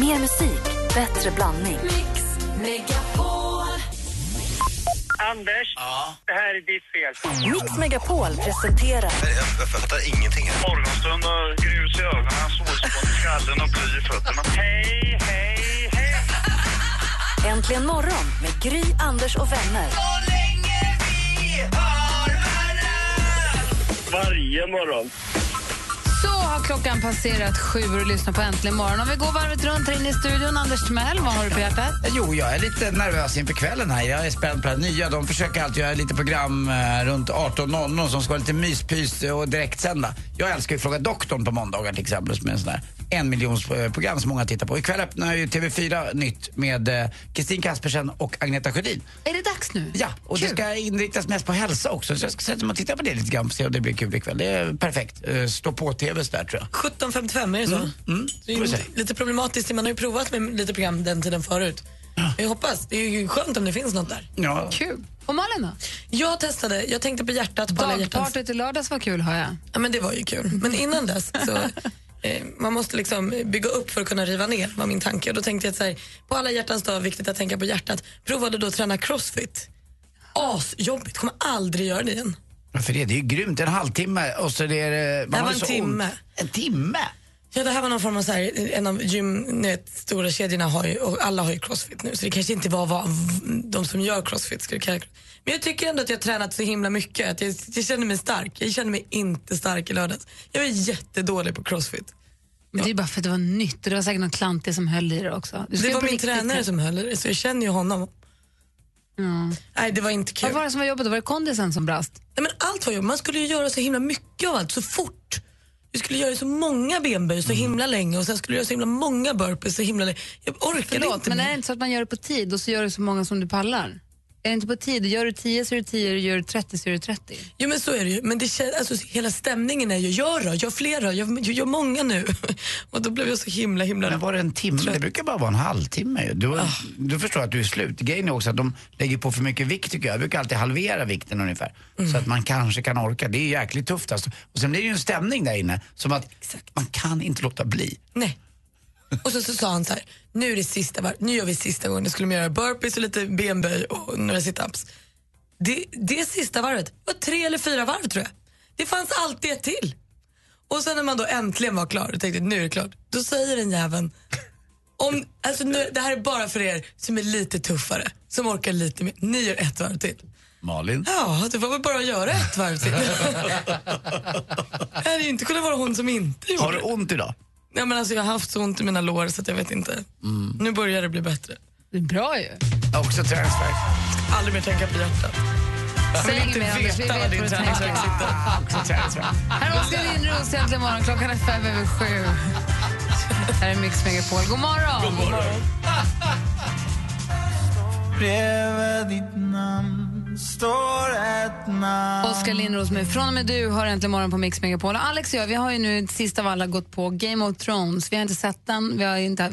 Mer musik, bättre blandning. Anders, det här är ditt fel. Mix Megapol presenterar Jag, jag fattar ingenting. Morgonstund och grus i ögonen, solspån i skallen och bly i fötterna. Hej, hej, hej! Äntligen morgon med Gry, Anders och vänner. Varje morgon. Så har klockan passerat sju och lyssnar på Äntligen morgon. Om vi går varvet runt här inne i studion. Anders Timell, vad har du på hjärtat? Jo, jag är lite nervös inför kvällen här. Jag är spänd på det nya. De försöker alltid göra lite program eh, runt 18.00 som ska vara lite myspys och direktsända. Jag älskar ju Fråga doktorn på måndagar till exempel som är en sån där en miljons eh, program som många tittar på. Ikväll öppnar ju TV4 Nytt med eh, Kristin Kaspersen och Agneta Sjödin. Är det dags nu? Ja, och det ska inriktas mest på hälsa också. Så jag ska sätta mig och titta på det lite grann och se om det blir kul ikväll. Det är perfekt. Stå på TV där tror jag. 17.55, är det så? Mm, Det är ju lite problematiskt, man har ju provat med lite program den tiden förut. Jag hoppas, det är ju skönt om det finns något där. Ja. Kul. Och Malin då? Jag testade, jag tänkte på hjärtat, på. Dagpartyt i lördags var kul, har jag. Ja men det var ju kul. Men innan dess så, eh, man måste liksom bygga upp för att kunna riva ner var min tanke. Och då tänkte jag att så här, på alla hjärtans dag, viktigt att tänka på hjärtat. Provade då att träna crossfit. Asjobbigt, kommer aldrig göra det igen. För det, det är ju grymt. En halvtimme och så är det... Man Det här var en timme. ont. En timme? Ja, det här var någon form av så här, en av gym, ni vet, stora kedjorna har ju, och alla har ju crossfit nu, så det kanske inte var vad de som gör crossfit skulle kalla Men jag tycker ändå att jag har tränat så himla mycket, att jag, jag känner mig stark. Jag känner mig inte stark i lördags. Jag var jättedålig på crossfit. Men det är bara för att det var nytt och det var säkert någon klantig som höll i det också. Det var min riktigt- tränare som höll i det, så jag känner ju honom. Nej, det var inte kul. Vad var det som var jobbigt? Var det kondisen som brast? Nej, men allt var jobbigt. Man skulle ju göra så himla mycket av allt, så fort. Du skulle göra så många benböj så himla länge och sen skulle du göra så himla många burpees så himla länge. Jag orkade Förlåt, inte. men är det inte så att man gör det på tid och så gör du så många som du pallar? Är det inte på tid? Gör du 10 så är det 10, gör du 30 så är det 30. Jo men så är det ju. Men det kän- alltså, hela stämningen är ju, gör då, gör flera, gör, gör många nu. och då blev jag så himla himla... Men var det en timme? Det brukar bara vara en halvtimme ju. Du, Ah. du förstår att du är slut. Grejen är också att de lägger på för mycket vikt tycker jag. Jag brukar alltid halvera vikten ungefär. Mm. Så att man kanske kan orka. Det är jäkligt tufft alltså. Och sen blir det ju en stämning där inne. Som att man kan inte låta bli. Nej. Och så, så sa han så här, nu är det sista var- nu gör vi sista gången, nu skulle de göra burpees och lite benböj och några situps. Det, det sista varvet var tre eller fyra varv tror jag. Det fanns alltid ett till. Och sen när man då äntligen var klar och tänkte nu är det klart, då säger den jäveln om, alltså nu, det här är bara för er som är lite tuffare, som orkar lite mer. Ni gör ett varv till. Malin? Ja, det var väl bara att göra ett varv till. det hade ju inte kunnat vara hon som inte gjorde Har du det. ont idag? Ja, men alltså, jag har haft så ont i mina lår så att jag vet inte. Nu börjar det bli bättre. Det är bra ju. Också träningsvärk? Aldrig mer tänka på hjärtat. Säg inget mer Anders, vi vet vad du tänker. Också träningsvärk. Här är Oskar Lindros äntligen morgon. Klockan är fem över sju. Här är Mix Megapol. God morgon! God morgon. Bredvid ditt Oskar Lindros med Från och med du har äntligen morgon på Mix Megapol. Alex och jag, vi har ju nu sist av alla gått på Game of Thrones. Vi har inte sett den, vi har inte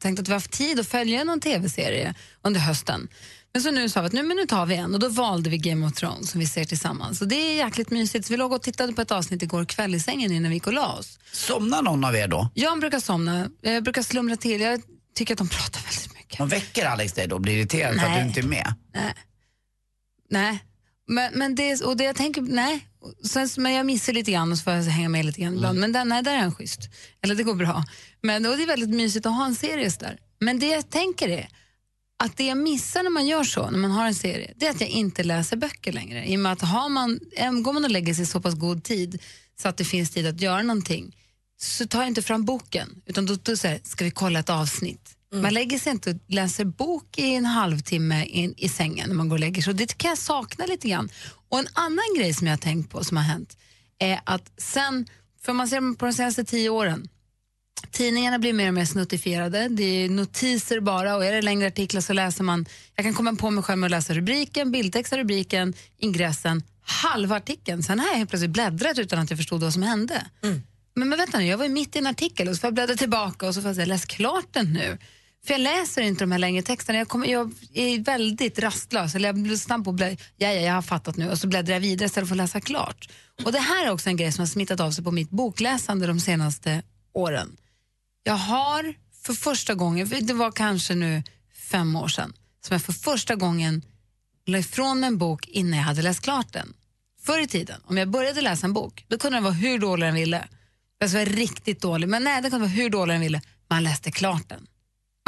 tänkt att vi har haft tid att följa någon tv-serie under hösten. Men så nu sa vi att nu, men nu tar vi en och då valde vi Game of Thrones som vi ser tillsammans. Och det är jäkligt mysigt. Så vi låg och tittade på ett avsnitt igår kväll i sängen innan vi gick och la oss. Somnar någon av er då? Jag brukar somna, jag brukar slumra till. Jag tycker att de pratar väldigt mycket. De väcker Alex dig då och blir irriterad för att Nej. du inte är med? Nej, men, men det, och det jag tänker, nej. Sen, men jag missar lite grann och så får jag hänga med lite grann ibland. Men där, nej, där är han schysst. Eller det går bra. Men, och det är väldigt mysigt att ha en serie så där. Men det jag tänker är att det jag missar när man gör så, när man har en serie, det är att jag inte läser böcker längre. I och med att har man, äm, går man och lägger sig i så pass god tid så att det finns tid att göra någonting så tar jag inte fram boken. Utan då, då säger ska vi kolla ett avsnitt. Man lägger sig inte och läser bok i en halvtimme i, i sängen när man går och lägger sig. Det kan jag sakna lite grann. Och en annan grej som jag har tänkt på som har hänt är att sen, för man ser på de senaste tio åren, Tidningarna blir mer och mer snuttifierade. Det är notiser bara och är det längre artiklar så läser man, jag kan komma på mig själv med att läsa rubriken, bildtext av rubriken, ingressen, halva artikeln. Sen har jag helt plötsligt bläddrat utan att jag förstod vad som hände. Men, men vänta nu, jag var mitt i en artikel och så får jag bläddra tillbaka och så får jag säga, läs klart den nu. För jag läser inte de här längre texterna, jag, kommer, jag är väldigt rastlös. Eller jag blir snabb på att ja, ja, jag har fattat nu och så bläddrar jag vidare istället för att läsa klart. Och det här är också en grej som har smittat av sig på mitt bokläsande de senaste åren. Jag har för första gången, för det var kanske nu fem år sedan, som jag för första gången la ifrån mig en bok innan jag hade läst klart den. Förr i tiden, om jag började läsa en bok, då kunde den vara hur dålig den ville. Alltså, den var riktigt dålig, men nej, den kunde vara hur dålig den ville. Man läste klart den.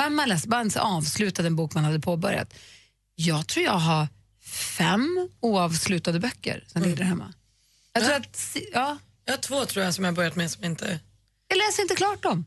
Man, man läste, man avslutade en bok man hade påbörjat. Jag tror jag har fem oavslutade böcker som ligger där hemma. Jag tror att, ja, Jag har två tror jag som jag har börjat med som inte... jag läser inte klart dem.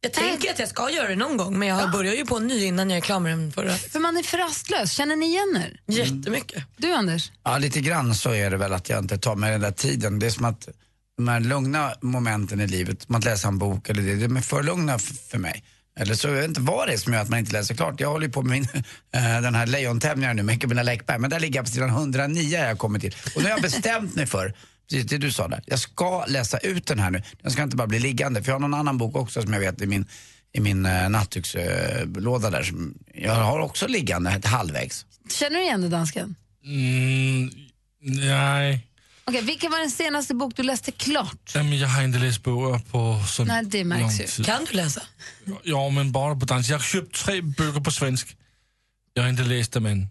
Jag tänker att jag ska göra det någon gång men jag börjar ju på en ny innan jag är klar med den förra. För man är för rastlös. Känner ni igen er? Jättemycket. Du Anders? Ja, lite grann så är det väl att jag inte tar mig den där tiden. Det är som att de här lugna momenten i livet, att läsa en bok eller det, de är för lugna för mig. Eller så jag vet inte vad det är som gör att man inte läser klart. Jag håller ju på med min, eh, den här lejontävlingen nu med Camilla Läckberg, men där ligger jag på sidan 109 har jag kommit till. Och nu har jag bestämt mig för, precis det du sa där, jag ska läsa ut den här nu. Den ska inte bara bli liggande, för jag har någon annan bok också som jag vet i min, i min uh, nattdukslåda där som jag har också liggande ett halvvägs. Känner du igen det dansken? Mm, nej. Okej, vilken var den senaste bok du läste klart? Jag har inte läst böcker på så Nej, det märks lång ju. tid. Kan du läsa? Ja, men bara på dans. Jag har köpt tre böcker på svensk. Jag har inte läst dem än.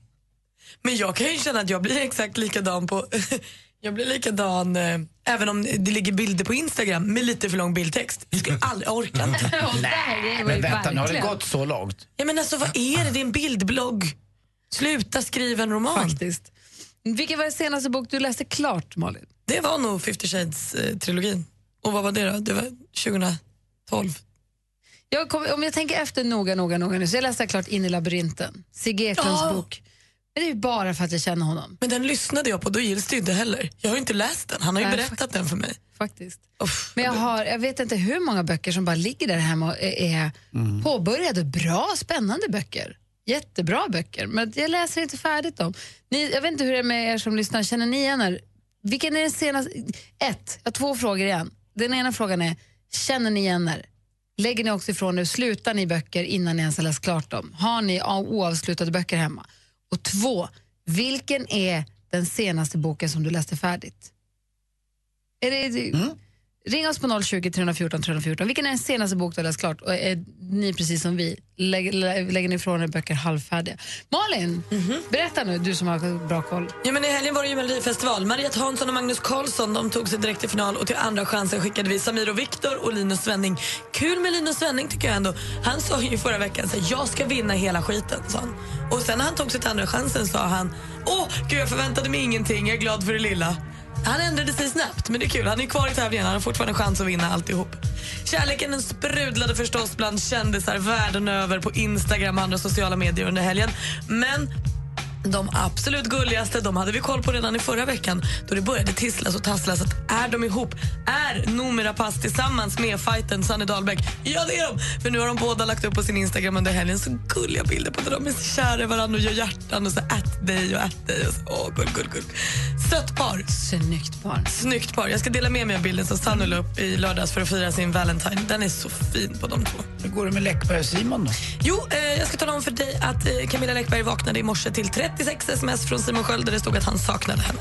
Men jag kan ju känna att jag blir exakt likadan på... jag blir likadan eh, även om det ligger bilder på Instagram med lite för lång bildtext. Jag skulle aldrig inte. Nej, Men vänta, nu har det gått så långt. Ja, men alltså, vad är det? Det är en bildblogg. Sluta skriva en roman. Faktiskt. Vilken var den senaste bok du läste klart, Malin? Det var nog 50 Shades-trilogin. Och vad var det då? Det var 2012. Jag kom, om jag tänker efter noga, noga, noga nu, så jag läste klart In i labyrinten. Sigge Eklunds Ja. bok. Men det är ju bara för att jag känner honom, Men den lyssnade jag på, då gills det ju inte heller. Jag har ju inte läst den, han har ju Nej, berättat den för mig. faktiskt. Uff, Men jag, har, jag vet inte hur många böcker som bara ligger där hemma och är, är påbörjade. Bra, spännande böcker. Jättebra böcker, men jag läser inte färdigt dem. Ni, jag vet inte hur det är med er som lyssnar. Känner ni igen er? Vilken är den senaste? Ett, jag har två frågor igen. Den ena frågan är, känner ni igen er? Lägger ni också ifrån er, slutar ni böcker innan ni ens har läst klart dem? Har ni oavslutade böcker hemma? Och två, vilken är den senaste boken som du läste färdigt? Är det, mm. Ring oss på 020 314 314. Vilken är den senaste bok du har läst klart? Och är ni precis som vi? Lägger, lä- lägger ni ifrån er böcker halvfärdiga? Malin, berätta nu, du som har bra koll. Ja, men I helgen var det ju Melodifestival. Mariette Hansson och Magnus Carlsson de tog sig direkt till final och till andra chansen skickade vi Samir och Viktor och Linus Svenning. Kul med Linus Svenning tycker jag ändå. Han sa ju förra veckan här, jag ska vinna hela skiten. Sa han. Och sen när han tog sig till andra chansen sa han åh gud jag förväntade mig ingenting, jag är glad för det lilla. Han ändrade sig snabbt, men det är kul. Han är kvar i tävlingen, han har fortfarande chans att vinna alltihop. Kärleken den sprudlade förstås bland kändisar världen över på Instagram och andra sociala medier under helgen. Men de absolut gulligaste de hade vi koll på redan i förra veckan då det började tisslas och tasslas att är de ihop? Är Noomi Rapace tillsammans med fighten Sanne Dahlbäck? Ja, det är de! För nu har de båda lagt upp på sin Instagram under helgen så gulliga bilder på när de är så kära i varandra och gör hjärtan och så att dig och att dig. Och så, åh, gull, gull, gull. Sött par. Snyggt par. Snyggt par. Jag ska dela med mig av bilden som Sanne la upp i lördags för att fira sin Valentine. Den är så fin på de två. Hur går det med Läckberg och Simon då? Jo, eh, jag ska tala om för dig att eh, Camilla Läckberg vaknade i morse till 36 sms från Simon Sköld där det stod att han saknade henne.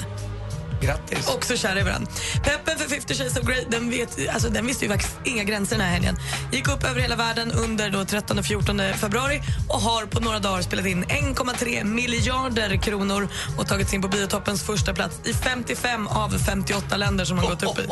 Grattis. Också kär i varandra. Peppen för 50 Shades of Grey, den, vet, alltså, den visste ju faktiskt inga gränser den här helgen. Gick upp över hela världen under då 13 och 14 februari och har på några dagar spelat in 1,3 miljarder kronor och tagit sig in på biotoppens första plats i 55 av 58 länder som har gått upp i.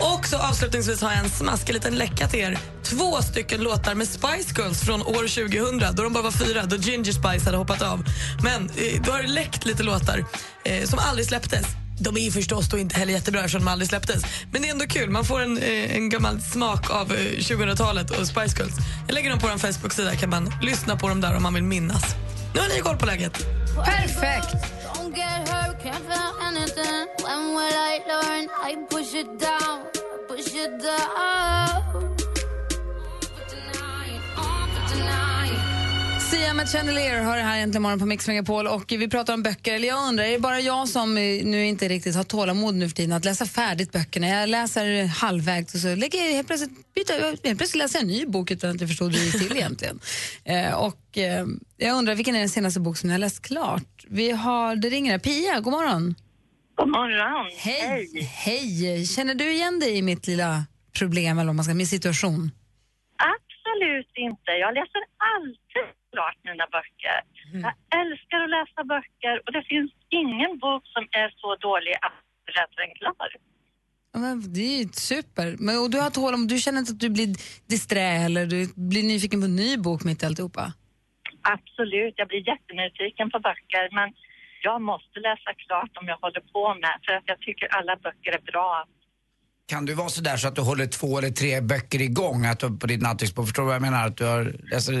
Och så avslutningsvis har jag en smaskig liten läcka till er. Två stycken låtar med Spice Girls från år 2000 då de bara var fyra, då Ginger Spice hade hoppat av. Men eh, då har det läckt lite låtar eh, som aldrig släpptes. De är ju förstås då inte heller jättebra eftersom de aldrig släpptes. Men det är ändå kul, man får en, eh, en gammal smak av eh, 2000-talet och Spice Girls. Jag lägger dem på vår Facebook-sida, kan man lyssna på dem där om man vill minnas. Nu har ni koll på läget. Perfekt! Don't get hurt, can't feel anything. When will I learn? I push it down, push it down. Sia med Chandelier har det här äntligen morgon på Mix Megapol och vi pratar om böcker. Eller jag undrar, är det bara jag som eh, nu inte riktigt har tålamod nu för tiden att läsa färdigt böckerna? Jag läser halvvägs och så lägger jag helt plötsligt, byter, helt plötsligt läser jag en ny bok utan att jag förstod hur det gick till egentligen. Eh, och eh, jag undrar, vilken är den senaste bok som ni har läst klart? Vi har, det ringer här. Pia, god morgon. God morgon. Hej. Hej! Känner du igen dig i mitt lilla problem eller vad man ska, min situation? Absolut inte. Jag läser alltid klart mina böcker. Jag älskar att läsa böcker och det finns ingen bok som är så dålig att den klar. Men det är ju super. Men, och du har tålamod, du känner inte att du blir disträ eller du blir nyfiken på en ny bok mitt i alltihopa? Absolut, jag blir jättenyfiken på böcker men jag måste läsa klart om jag håller på med för att jag tycker alla böcker är bra. Kan du vara så där så att du håller två eller tre böcker igång att du, på ditt nattduksbord? Förstår du vad jag menar? Att du har, läser,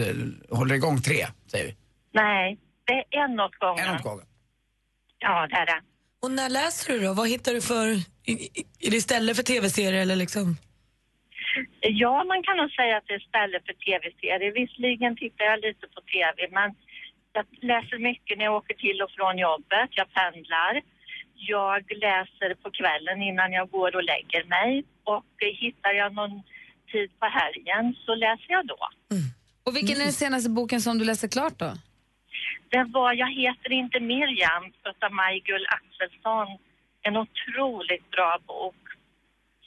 håller igång tre, säger vi. Nej, det är en åt gången. En åt gången. Ja, det är det. Och när läser du då? Vad hittar du för... Är det istället för tv-serier eller liksom? Ja, man kan nog säga att det är istället för tv-serier. Visserligen tittar jag lite på tv, men jag läser mycket när jag åker till och från jobbet. Jag pendlar. Jag läser på kvällen innan jag går och lägger mig. Och hittar jag någon tid på helgen så läser jag då. Och vilken är den senaste boken som du läser klart då? Det var Jag heter inte Miriam utav Maj-Gull Axelsson. En otroligt bra bok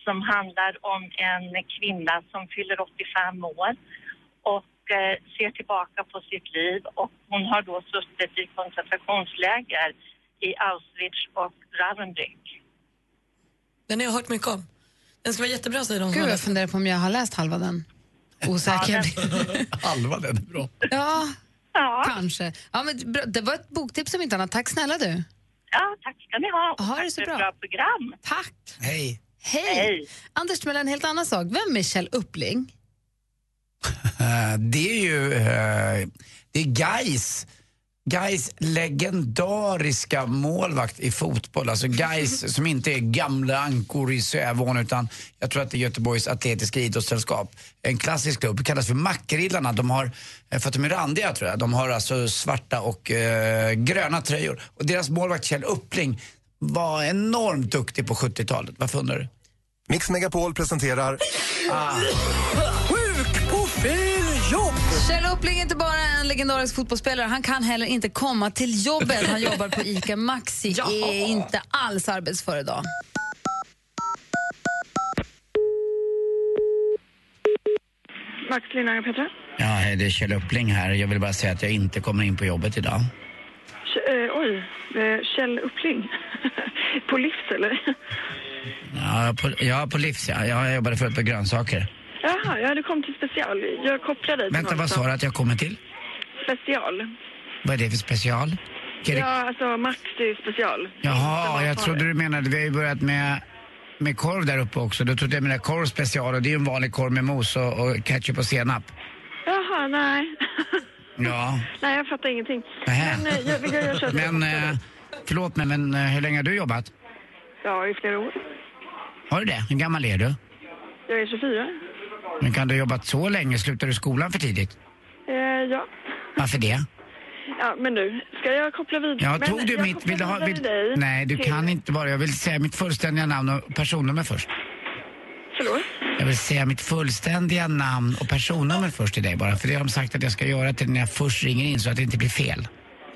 som handlar om en kvinna som fyller 85 år och eh, ser tillbaka på sitt liv och hon har då suttit i koncentrationsläger i Auschwitz och Ravensbrück. Den har jag hört mycket om. Den ska vara jättebra säger de. som Gud, har jag läst funderar på om jag har läst halva den. Osäker. Halva den är bra. ja, Ja, kanske. Ja, men bra. Det var ett boktips om inte annat. Tack snälla du. ja tack ska ni ha. Ha det tack så för bra. ett bra program. Tack. Hej. Hej. Hej. Anders, men en helt annan sak. Vem är Kjell Uppling? Eh, det är ju, eh, det är Gais. Gais legendariska målvakt i fotboll. Alltså Gais som inte är gamla ankor i Sövån utan jag tror att det är Göteborgs Atletiska Idrottssällskap. En klassisk klubb, kallas för Mackerillarna. De har, eh, för att de är randiga tror jag, de har alltså svarta och eh, gröna tröjor. Och deras målvakt Kjell Uppling var enormt duktig på 70-talet. Varför undrar du? Mix Megapol presenterar Kjell Uppling är inte bara en legendarisk fotbollsspelare, han kan heller inte komma till jobbet. Han jobbar på ICA Maxi, är inte alls arbetsför idag. Max Lindhagen Petra. Ja, hej, det är Kjell Uppling här. Jag vill bara säga att jag inte kommer in på jobbet idag. oj, Kjell Uppling. på Livs eller? Ja, på, ja, på Livs ja. Jag jobbade förut på grönsaker. Jaha, ja du kom till special. Jag kopplar dig till Vänta, vad sa du att jag kommer till? Special. Vad är det för special? Kan Ja, alltså Maxi special. Jaha, jag trodde du menade, vi har ju börjat med, med korv där uppe också. Då trodde jag menade korv special och det är ju en vanlig korv med mos och, och ketchup och senap. Jaha, nej. Ja, nej, jag fattar ingenting. Nähä. Men eh, jag, jag, jag, jag, men eh, förlåt mig, men eh, hur länge har du jobbat? Ja, i flera år. Har du det? Hur gammal är du? Jag är 24. Men kan du ha jobbat så länge? Slutade du skolan för tidigt? Eh, ja. Varför det? ja, men nu ska jag koppla vidare. Ja, men tog du mitt... Vill du ha, vill, dig nej, du till- kan inte bara. Jag vill säga mitt fullständiga namn och personnummer först. Förlåt? Jag vill säga mitt fullständiga namn och personnummer först till dig bara. För det har de sagt att jag ska göra till när jag först ringer in så att det inte blir fel.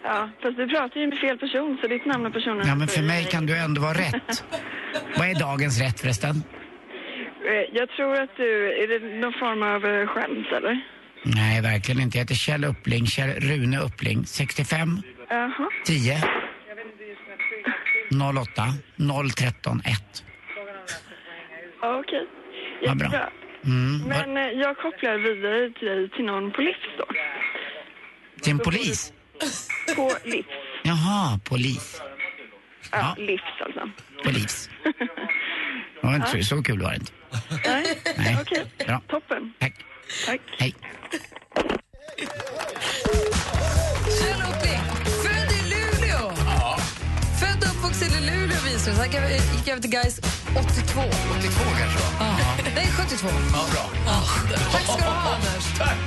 Ja, fast du pratar ju med fel person så ditt namn och personnummer... Ja, men för mig kan du ändå vara rätt. Vad är dagens rätt förresten? Eh, Jag tror att du... Är det någon form av eh, skämt eller? Nej, verkligen inte. Jag heter Kjell Uppling, Kjell Rune Uppling. 65 Jaha. 10 08 013 1. Ja, okej. Vad bra. Jättebra. Mm. Men eh, jag kopplar vidare till dig till någon på Livs då. Till en polis? På Livs. Jaha, polis. Ja, Ja. Livs alltså. Polis. Det var inte så, så kul var det inte. Nej, Nej. okej. Bra. Toppen. Tack. Tack. Hej. Kjell Uppling, född i Luleå. Född och uppvuxen i Luleå visar det sig. Han gick över till Gais 82. 82 kanske då? Ja. Nej, 72. Ja, bra. Tack ska du ha, Anders. Tack.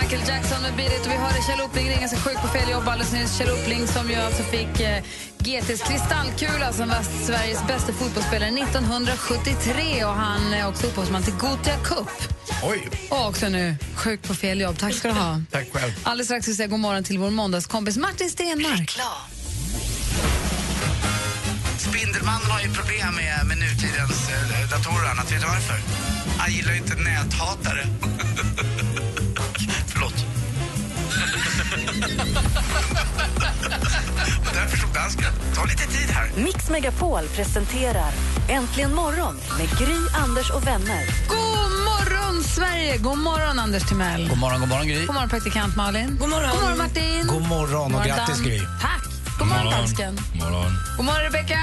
Michael Jackson med Beat It. Och vi hörde Kjell Uppling ringa sig sjuk på fel jobb alldeles nyss. Kjell Uppling som ju alltså fick eh, GTs kristallkula som var Sveriges bästa fotbollsspelare 1973. Och han är också upphovsman till Gothia Cup. Oj. Och också nu sjuk på fel jobb. Tack ska du ha. Tack själv. Alldeles strax ska vi säga god morgon till vår måndagskompis Martin Stenmark. Spindel Mannen har ju problem med, med nutidens eh, datorer och annat. Vet du varför? Han gillar ju inte näthatare. Förlåt. Och därför stod dansken. Ta lite tid här. Mix Megapol presenterar Äntligen morgon med Gry, Anders och vänner. God morgon, Sverige! God morgon, Anders Timell. God morgon, god morgon Gry. God morgon, praktikant Malin. God morgon. God morgon, Martin. God morgon och grattis. Gry. Tack. God morgon, dansken. Morgon. God morgon, Rebecka.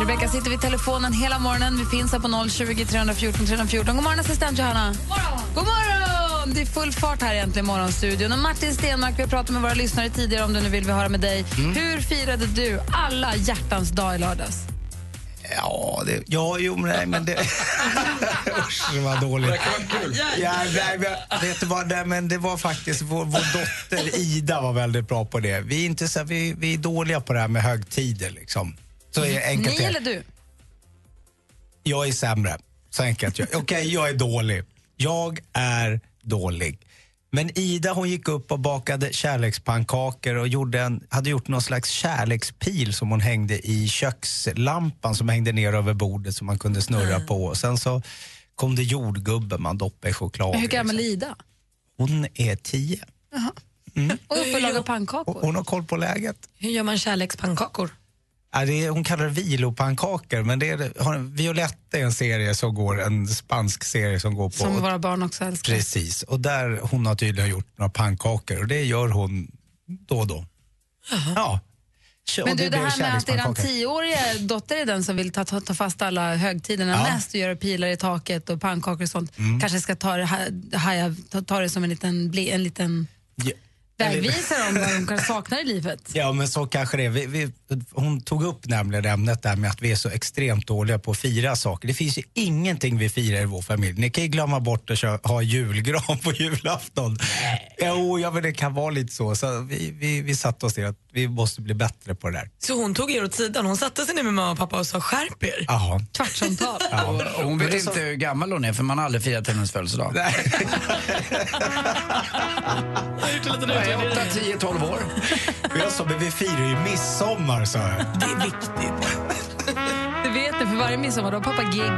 Rebecka sitter vid telefonen hela morgonen. Vi finns här på 020 314 314. God morgon, assistent Johanna. God morgon. God morgon! Det är full fart här egentligen i morgonstudion. Och Martin Stenmark, vi har pratat med våra lyssnare tidigare om du nu vill vi höra med dig. Hur firade du alla hjärtans dag i lördags? Ja, det, ja jo, men nej, men det... Usch, det var dåligt. Det kan vara kul. Ja, nej, men, vet du vad, nej, men det var faktiskt vår, vår dotter Ida var väldigt bra på det. Vi är, inte så, vi, vi är dåliga på det här med högtider liksom. Så är enkelt Ni eller du? Jag är sämre. Så enkelt. jag- Okej, jag är dålig. Jag är dålig. Men Ida hon gick upp och bakade kärlekspannkakor och gjorde en, hade gjort någon slags kärlekspil som hon hängde i kökslampan som hängde ner över bordet som man kunde snurra på. Och sen så kom det jordgubbe man doppade i choklad. Hur i, gammal är liksom. Ida? Hon är tio. Och uppe och lagar Hon, pannkakor. hon har koll på läget. Hur gör man kärlekspannkakor? Ja, det är, hon kallar det vilopannkakor, men det är, har, Violetta är en serie som går, en spansk serie som går på... Som våra barn också älskar. Precis, och där hon har tydligen gjort några pannkakor och det gör hon då och då. Ja. Kö- Men och du, det här med att eran kärlekspannkakor. tioåriga dotter är den som vill ta, ta, ta fast alla högtiderna Ja. mest och göra pilar i taket och pannkakor och sånt, Mm. kanske ska ta det, här, haja, ta, ta det som en liten, bli, en liten Ja, vägvisare om vad de kan sakna i livet. Ja, men så kanske det är. Vi, vi, hon tog upp nämligen ämnet där med att vi är så extremt dåliga på att fira saker. Det finns ju ingenting vi firar i vår familj. Ni kan ju glömma bort att köra, ha julgran på julafton. Jo, ja, men det kan vara lite så. Så vi, vi, vi satte oss ner att vi måste bli bättre på det där. Så hon tog er åt sidan. Hon satte sig ner med mamma och pappa och sa skärp er. Jaha. Kvartssamtal. Ja. Och hon vet inte hur gammal hon är för man har aldrig firat hennes födelsedag. Nej. Jag är 8, 10, 12 år. Jag sa, men vi firar ju midsommar, sa jag. Det är viktigt. Du vet det, för varje midsommar då har pappa gig.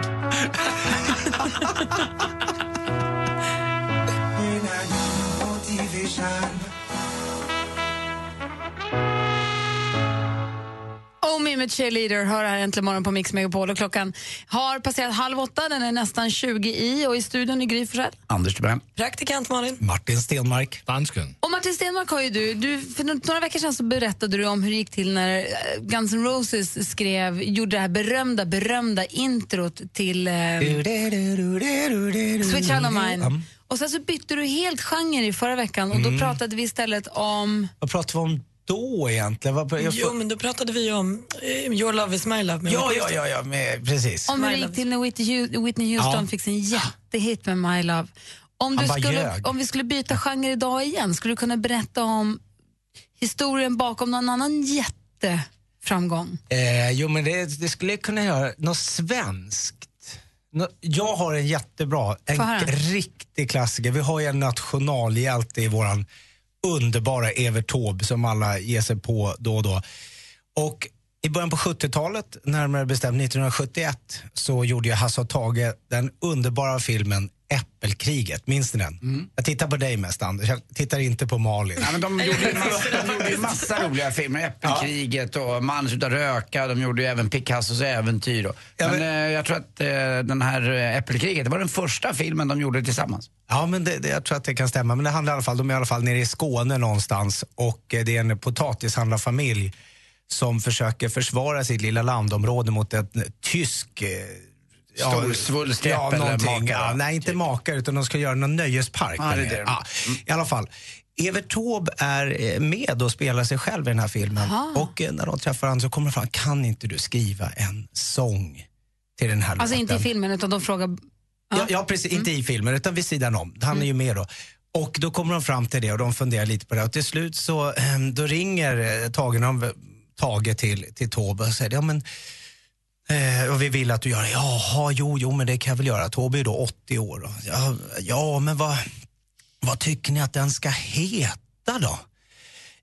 Me med Cheerleader hör här äntligen morgon på Mix Megapol och klockan har passerat halv åtta, den är nästan 20 i och i studion är Gry. Anders Timell. Praktikant Malin. Martin Stenmark. Dansken. Och Martin Stenmark har ju du, du, för några veckor sedan så berättade du om hur det gick till när eh, Guns N' Roses skrev, gjorde det här berömda, berömda introt till eh, Sweet Child of Mine. Mm. Och sen så bytte du helt genre i förra veckan och då pratade vi istället om... Vad pratar vi om då egentligen? Vad, jag Jo, men då pratade vi om eh, Your love is my love. med ja, Whitney ja, Houston. ja, ja med, precis. Om hur det gick Love. till när Whitney, Houston Ja. fick sin jättehit med My Love. Om, Han du bara skulle, ljög. om vi skulle byta genre idag igen, skulle du kunna berätta om historien bakom någon annan jätteframgång? Eh, jo, men det, det skulle jag kunna göra. Något svenskt. Nå, jag har en jättebra, en höra. riktig klassiker. Vi har ju en nationalhjälte i våran underbara Evert Taube som alla ger sig på då och då. Och i början på 70-talet, närmare bestämt 1971, så gjorde ju Hasse och Tage den underbara filmen Äppelkriget. Minns ni den? Jag tittar på dig mest Anders, jag tittar inte på Malin. Ja, men de gjorde ju massa, de gjorde ju massa roliga filmer. Äppelkriget och Man slutar röka. De gjorde ju även Picassos äventyr. Och. Ja, men, men- eh, jag tror att eh, den här eh, Äppelkriget, det var den första filmen de gjorde tillsammans. Ja, men det, det, jag tror att det kan stämma. Men det handlar i alla fall, de är i alla fall nere i Skåne någonstans och eh, det är en potatishandlarfamilj som försöker försvara sitt lilla landområde mot en tysk eh, Stor svulst ja, någonting. makare, Ja, nej, inte makare, utan de ska göra någon nöjespark. Ja, där det det. Ja, I alla fall. Evert Taube är eh, med och spelar sig själv i den här filmen. Och eh, när de träffar honom så kommer de fram, kan inte du skriva en sång till den här Alltså inte i låten? filmen, utan de frågar... Ja, ja precis. Inte i filmen, utan vid sidan om. Han är ju med då. Och då kommer de fram till det och de funderar lite på det. Och till slut så ehm, då ringer eh, Tage, Tage till, till Tobbe och säger ja, men, eh, och vi vill att du gör det. Jaha, jo, jo, men det kan jag väl göra. Tobbe är då 80 år. Och, ja, ja, men vad, vad tycker ni att den ska heta då?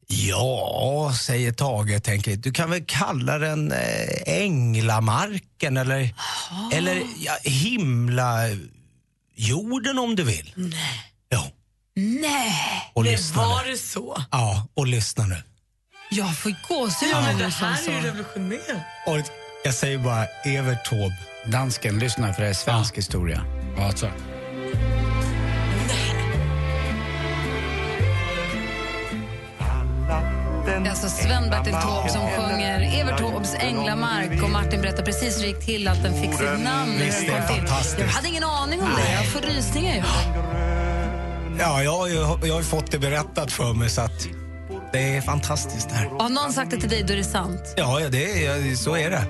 Ja, säger Tage, tänker du kan väl kalla den eh, Änglamarken eller, eller ja, himlajorden om du vill. Nej. Jo, Nej, och lyssna var nu. det så? Ja, och lyssna nu. jag får gåshud Ja, det här är ju revolutionerande. Jag säger bara Evert Taube. Dansken, lyssna för det är svensk historia. Ja, tack. Det är alltså Sven-Bertil Taube som sjunger Evert Taubes Änglamark och Martin berättar precis hur det gick till att den fick sitt namn. Visst, det är. Jag hade ingen aning om det. Jag får rysningar. Ja, jag, har ju- jag har ju fått det berättat för mig så att det är fantastiskt det här. Har någon sagt det till dig, då är det sant. Ja, ja det är, så är det.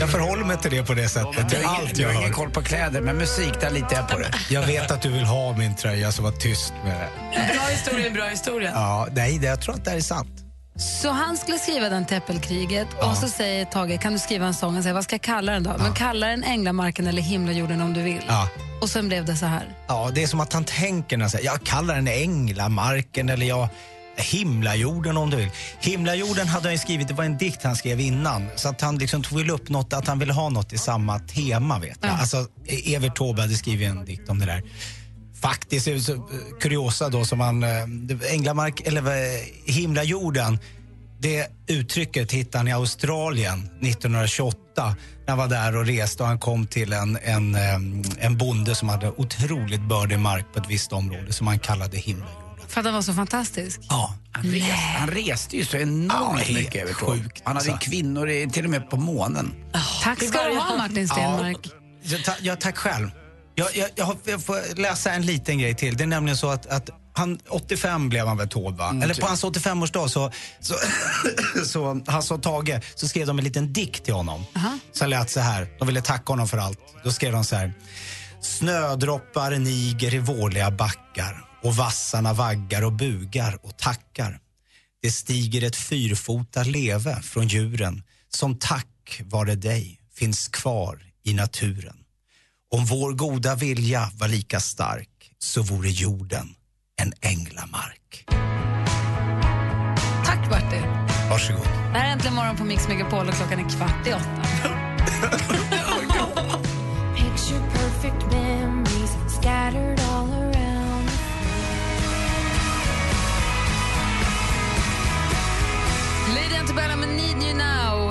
Jag förhåller mig till det på det sättet. Det är allt jag har ingen koll på kläder, men musik, där litar jag på det. Jag vet att du vill ha min tröja, så var tyst med det. Bra historia är bra historia. Ja, nej, det, jag tror att det här är sant. Så han skulle skriva den till Äppelkriget och så säger Tage, kan du skriva en sång? Han säger, vad ska jag kalla den då? Men kalla den Änglamarken eller Himlajorden om du vill. Ja. Och sen blev det så här. Ja, det är som att han tänker när han säger, jag kallar den Änglamarken eller jag Himlajorden om du vill. Himlajorden hade han skrivit, det var en dikt han skrev innan. Så att han liksom tog väl upp något, att han ville ha något i samma tema vet jag. Alltså Evert Taube hade skrivit en dikt om det där. Faktiskt, det så, eh, kuriosa då som han, eh, Änglamark, eller eh, Himlajorden, det uttrycket hittade han i Australien 1928 när han var där och reste och han kom till en, en, en bonde som hade otroligt bördig mark på ett visst område som han kallade himlajorden. För att den var så fantastisk. Ja. Han, reste, han reste ju så Ja, enormt helt mycket över sjukt, Han hade alltså. kvinnor i, till och med på månen. Tack ska du ha, Martin Stenmark. Ja, ta, ja, tack själv. Jag, jag, jag, jag får läsa en liten grej till. Det är nämligen så att, att han, 85 blev han väl Taube, va? Eller på hans 85-årsdag så, så, så Hasse och Tage så skrev de en liten dikt till honom. Som lät så här. De ville tacka honom för allt. Då skrev de så här. Snödroppar niger i vårliga backar och vassarna vaggar och bugar och tackar. Det stiger ett fyrfota leve från djuren som tack vare dig finns kvar i naturen. Om vår goda vilja var lika stark så vore jorden en änglamark. Tack, Bertil. Varsågod. Det här är Äntligen morgon på Mix Megapol och klockan är kvart i åtta.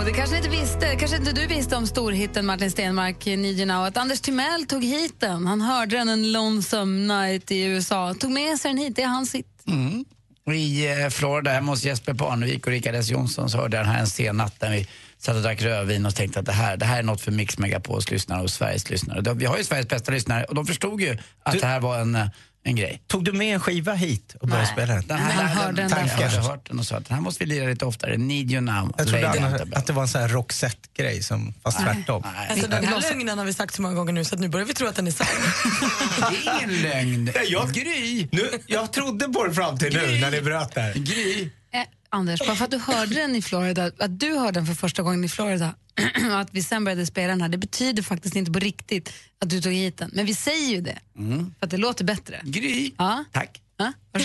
Det kanske inte visste, kanske inte du visste om storhitten Martin Stenmark, Need You Now, att Anders Timell tog hit den. Han hörde den en lonesome night i USA. Tog med sig den hit, det är hans hit. Mm. I eh, Florida, hemma hos Jesper Parnevik och Rickard S Jonsson så hörde jag den här en sen natt när vi satt och drack rödvin och tänkte att det här, det här är något för Mix Megapols lyssnare och Sveriges lyssnare. Vi har ju Sveriges bästa lyssnare och de förstod ju att Du- det här var en, eh, en grej. Tog du med en skiva hit och började spela den? Den Han hörde den den, där jag hade först. hört den och sa att den här måste vi lira lite oftare. Need you now. Jag trodde Antebellum. att det var en sån här Roxette-grej, som, fast tvärtom. Nej, Alltså, den här lögnen har vi sagt så många gånger nu så att nu börjar vi tro att den är sann. det är ingen lögn. jag- Gry! Nu, jag trodde på det fram till nu när ni bröt där. Gry! Anders, bara för att du hörde den i Florida, att du hörde den för första gången i Florida och att vi sen började spela den här, det betyder faktiskt inte på riktigt att du tog hit den. Men vi säger ju det, för att det låter bättre. Gry! Ja, Tack. ja.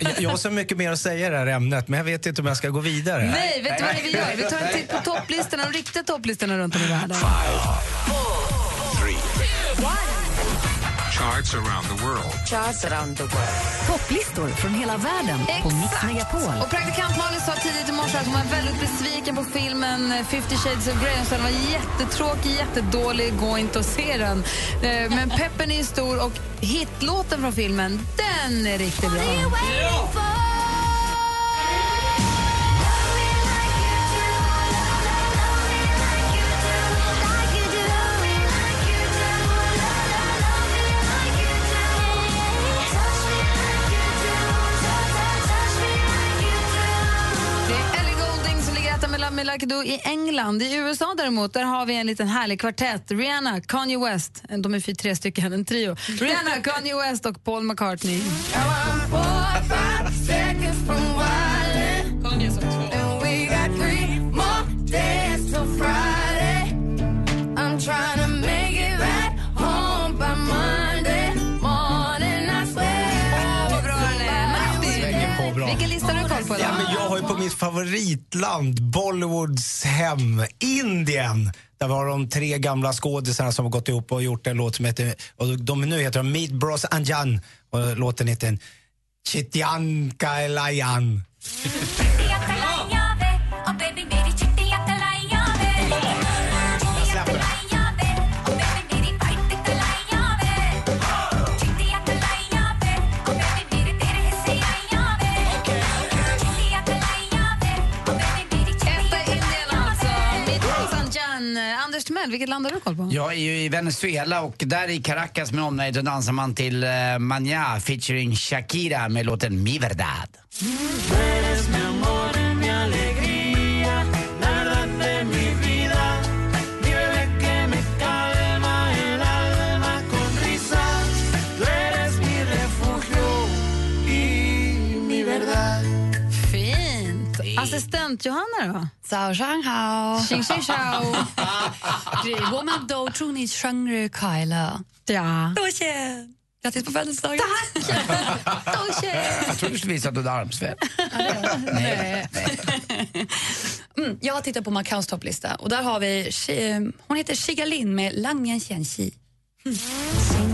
Jag, jag har så mycket mer att säga i det här ämnet, men jag vet inte om jag ska gå vidare. Nej, vet du vad vi gör? Vi tar en titt på topplistorna, de riktiga topplistorna runt om i världen. Charts around the world. Topplistor från hela världen på Mix Megapol. Och praktikant Malin sa tidigt i morse att hon var väldigt besviken på filmen 50 shades of Grey. Hon sa den var jättetråkig, jättedålig, gå inte och se den. Eh, Men peppen är stor och hitlåten från filmen, den är riktigt bra. Etta I i England. I USA däremot, där har vi en liten härlig kvartett. Rihanna, Kanye West, de är fyra, tre stycken, en trio. Rihanna, Kanye West och Paul McCartney. Mitt favoritland, Bollywoods hem, Indien. Där var de tre gamla skådisarna som har gått ihop och gjort en låt som heter, och de, nu heter de Meet Bros Anjan och låten heter Chityan Kailayan. vilket land har du koll på? Jag är ju i Venezuela och där i Caracas med omnejd så dansar man till uh, Maña featuring Shakira med låten Mi Verdad. Eres Johanna då? Zao shang hao. Xing xing shao. Wo man chu ni shang ru kai le. Ja. Doxie. Grattis på födelsedagen. Tack! jag trodde du skulle visa att du hade armsvett. Nej. Mm, jag har tittat på Macaos topplista och där har vi, eh, hon heter Shiga Lin med Lang Yan Qian Qi. Mm.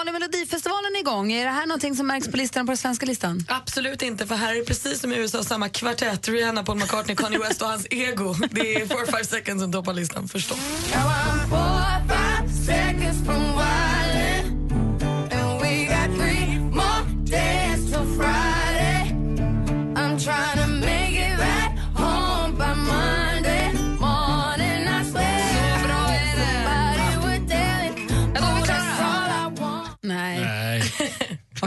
Malin, Melodifestivalen är igång. Är det här någonting som märks på listan på den svenska listan? Absolut inte, för här är precis som i USA samma kvartett. Rihanna, Paul McCartney, Kanye West och hans ego. Det är 4-5 seconds som toppar listan förstås.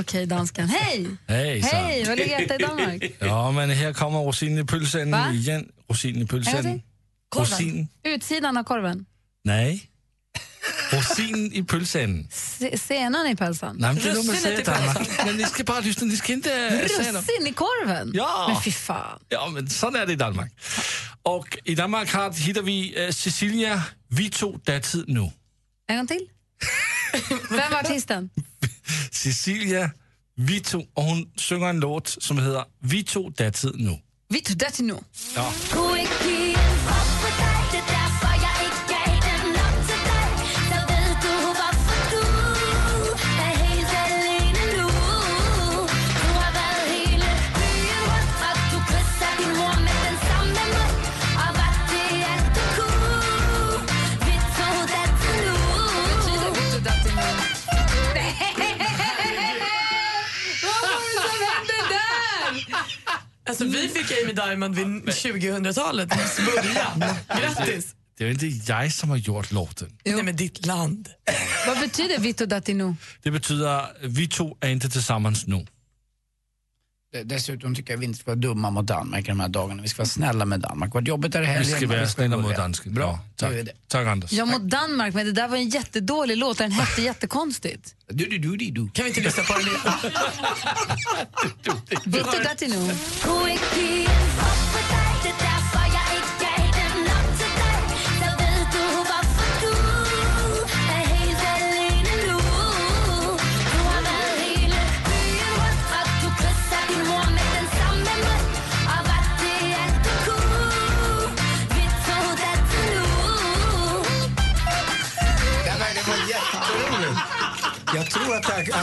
Okej, danskan. Hej! Hejsan. Hej, vad ligger etta i Danmark? Ja, men här kommer Va? igen. Rosinen i En gång pølsen. till. Rosin. Utsidan av korven. Nej. Rosinen i pølsen. Se- Senan i pölsan. Nej, men det är nog man Russinet säger i i Danmark. Men ni ska bara lyssna, ni ska inte säga något. Russin i korven? Ja. Men fy fan. Ja, men sådan är det i Danmark. Och i Danmark har, hittar vi uh, Cecilia Vi tog datid nu. En gång till. Vem var artisten? Cecilia Vi tog, och hon sjunger en låt som heter Vi tog datid nu. Vi tog till nu. Ja. Diamond vid 2000-talets början. Grattis! Det är inte jag som har gjort låten. Nej, men ditt land. Vad betyder Vito Datino? Det betyder vi två är inte tillsammans nu. Dessutom tycker jag vi inte ska vara dumma mot Danmark de här dagarna. Vi ska vara snälla med Danmark. Vad jobbigt är det Vi helgen? ska vara snälla mot dansken. Bra, tack. tack Anders. Ja, mot Danmark, men det där var en jättedålig låt. Den hette jättekonstigt. Du, du, du, du, du. Kan vi inte lyssna på den igen? Vito Datino.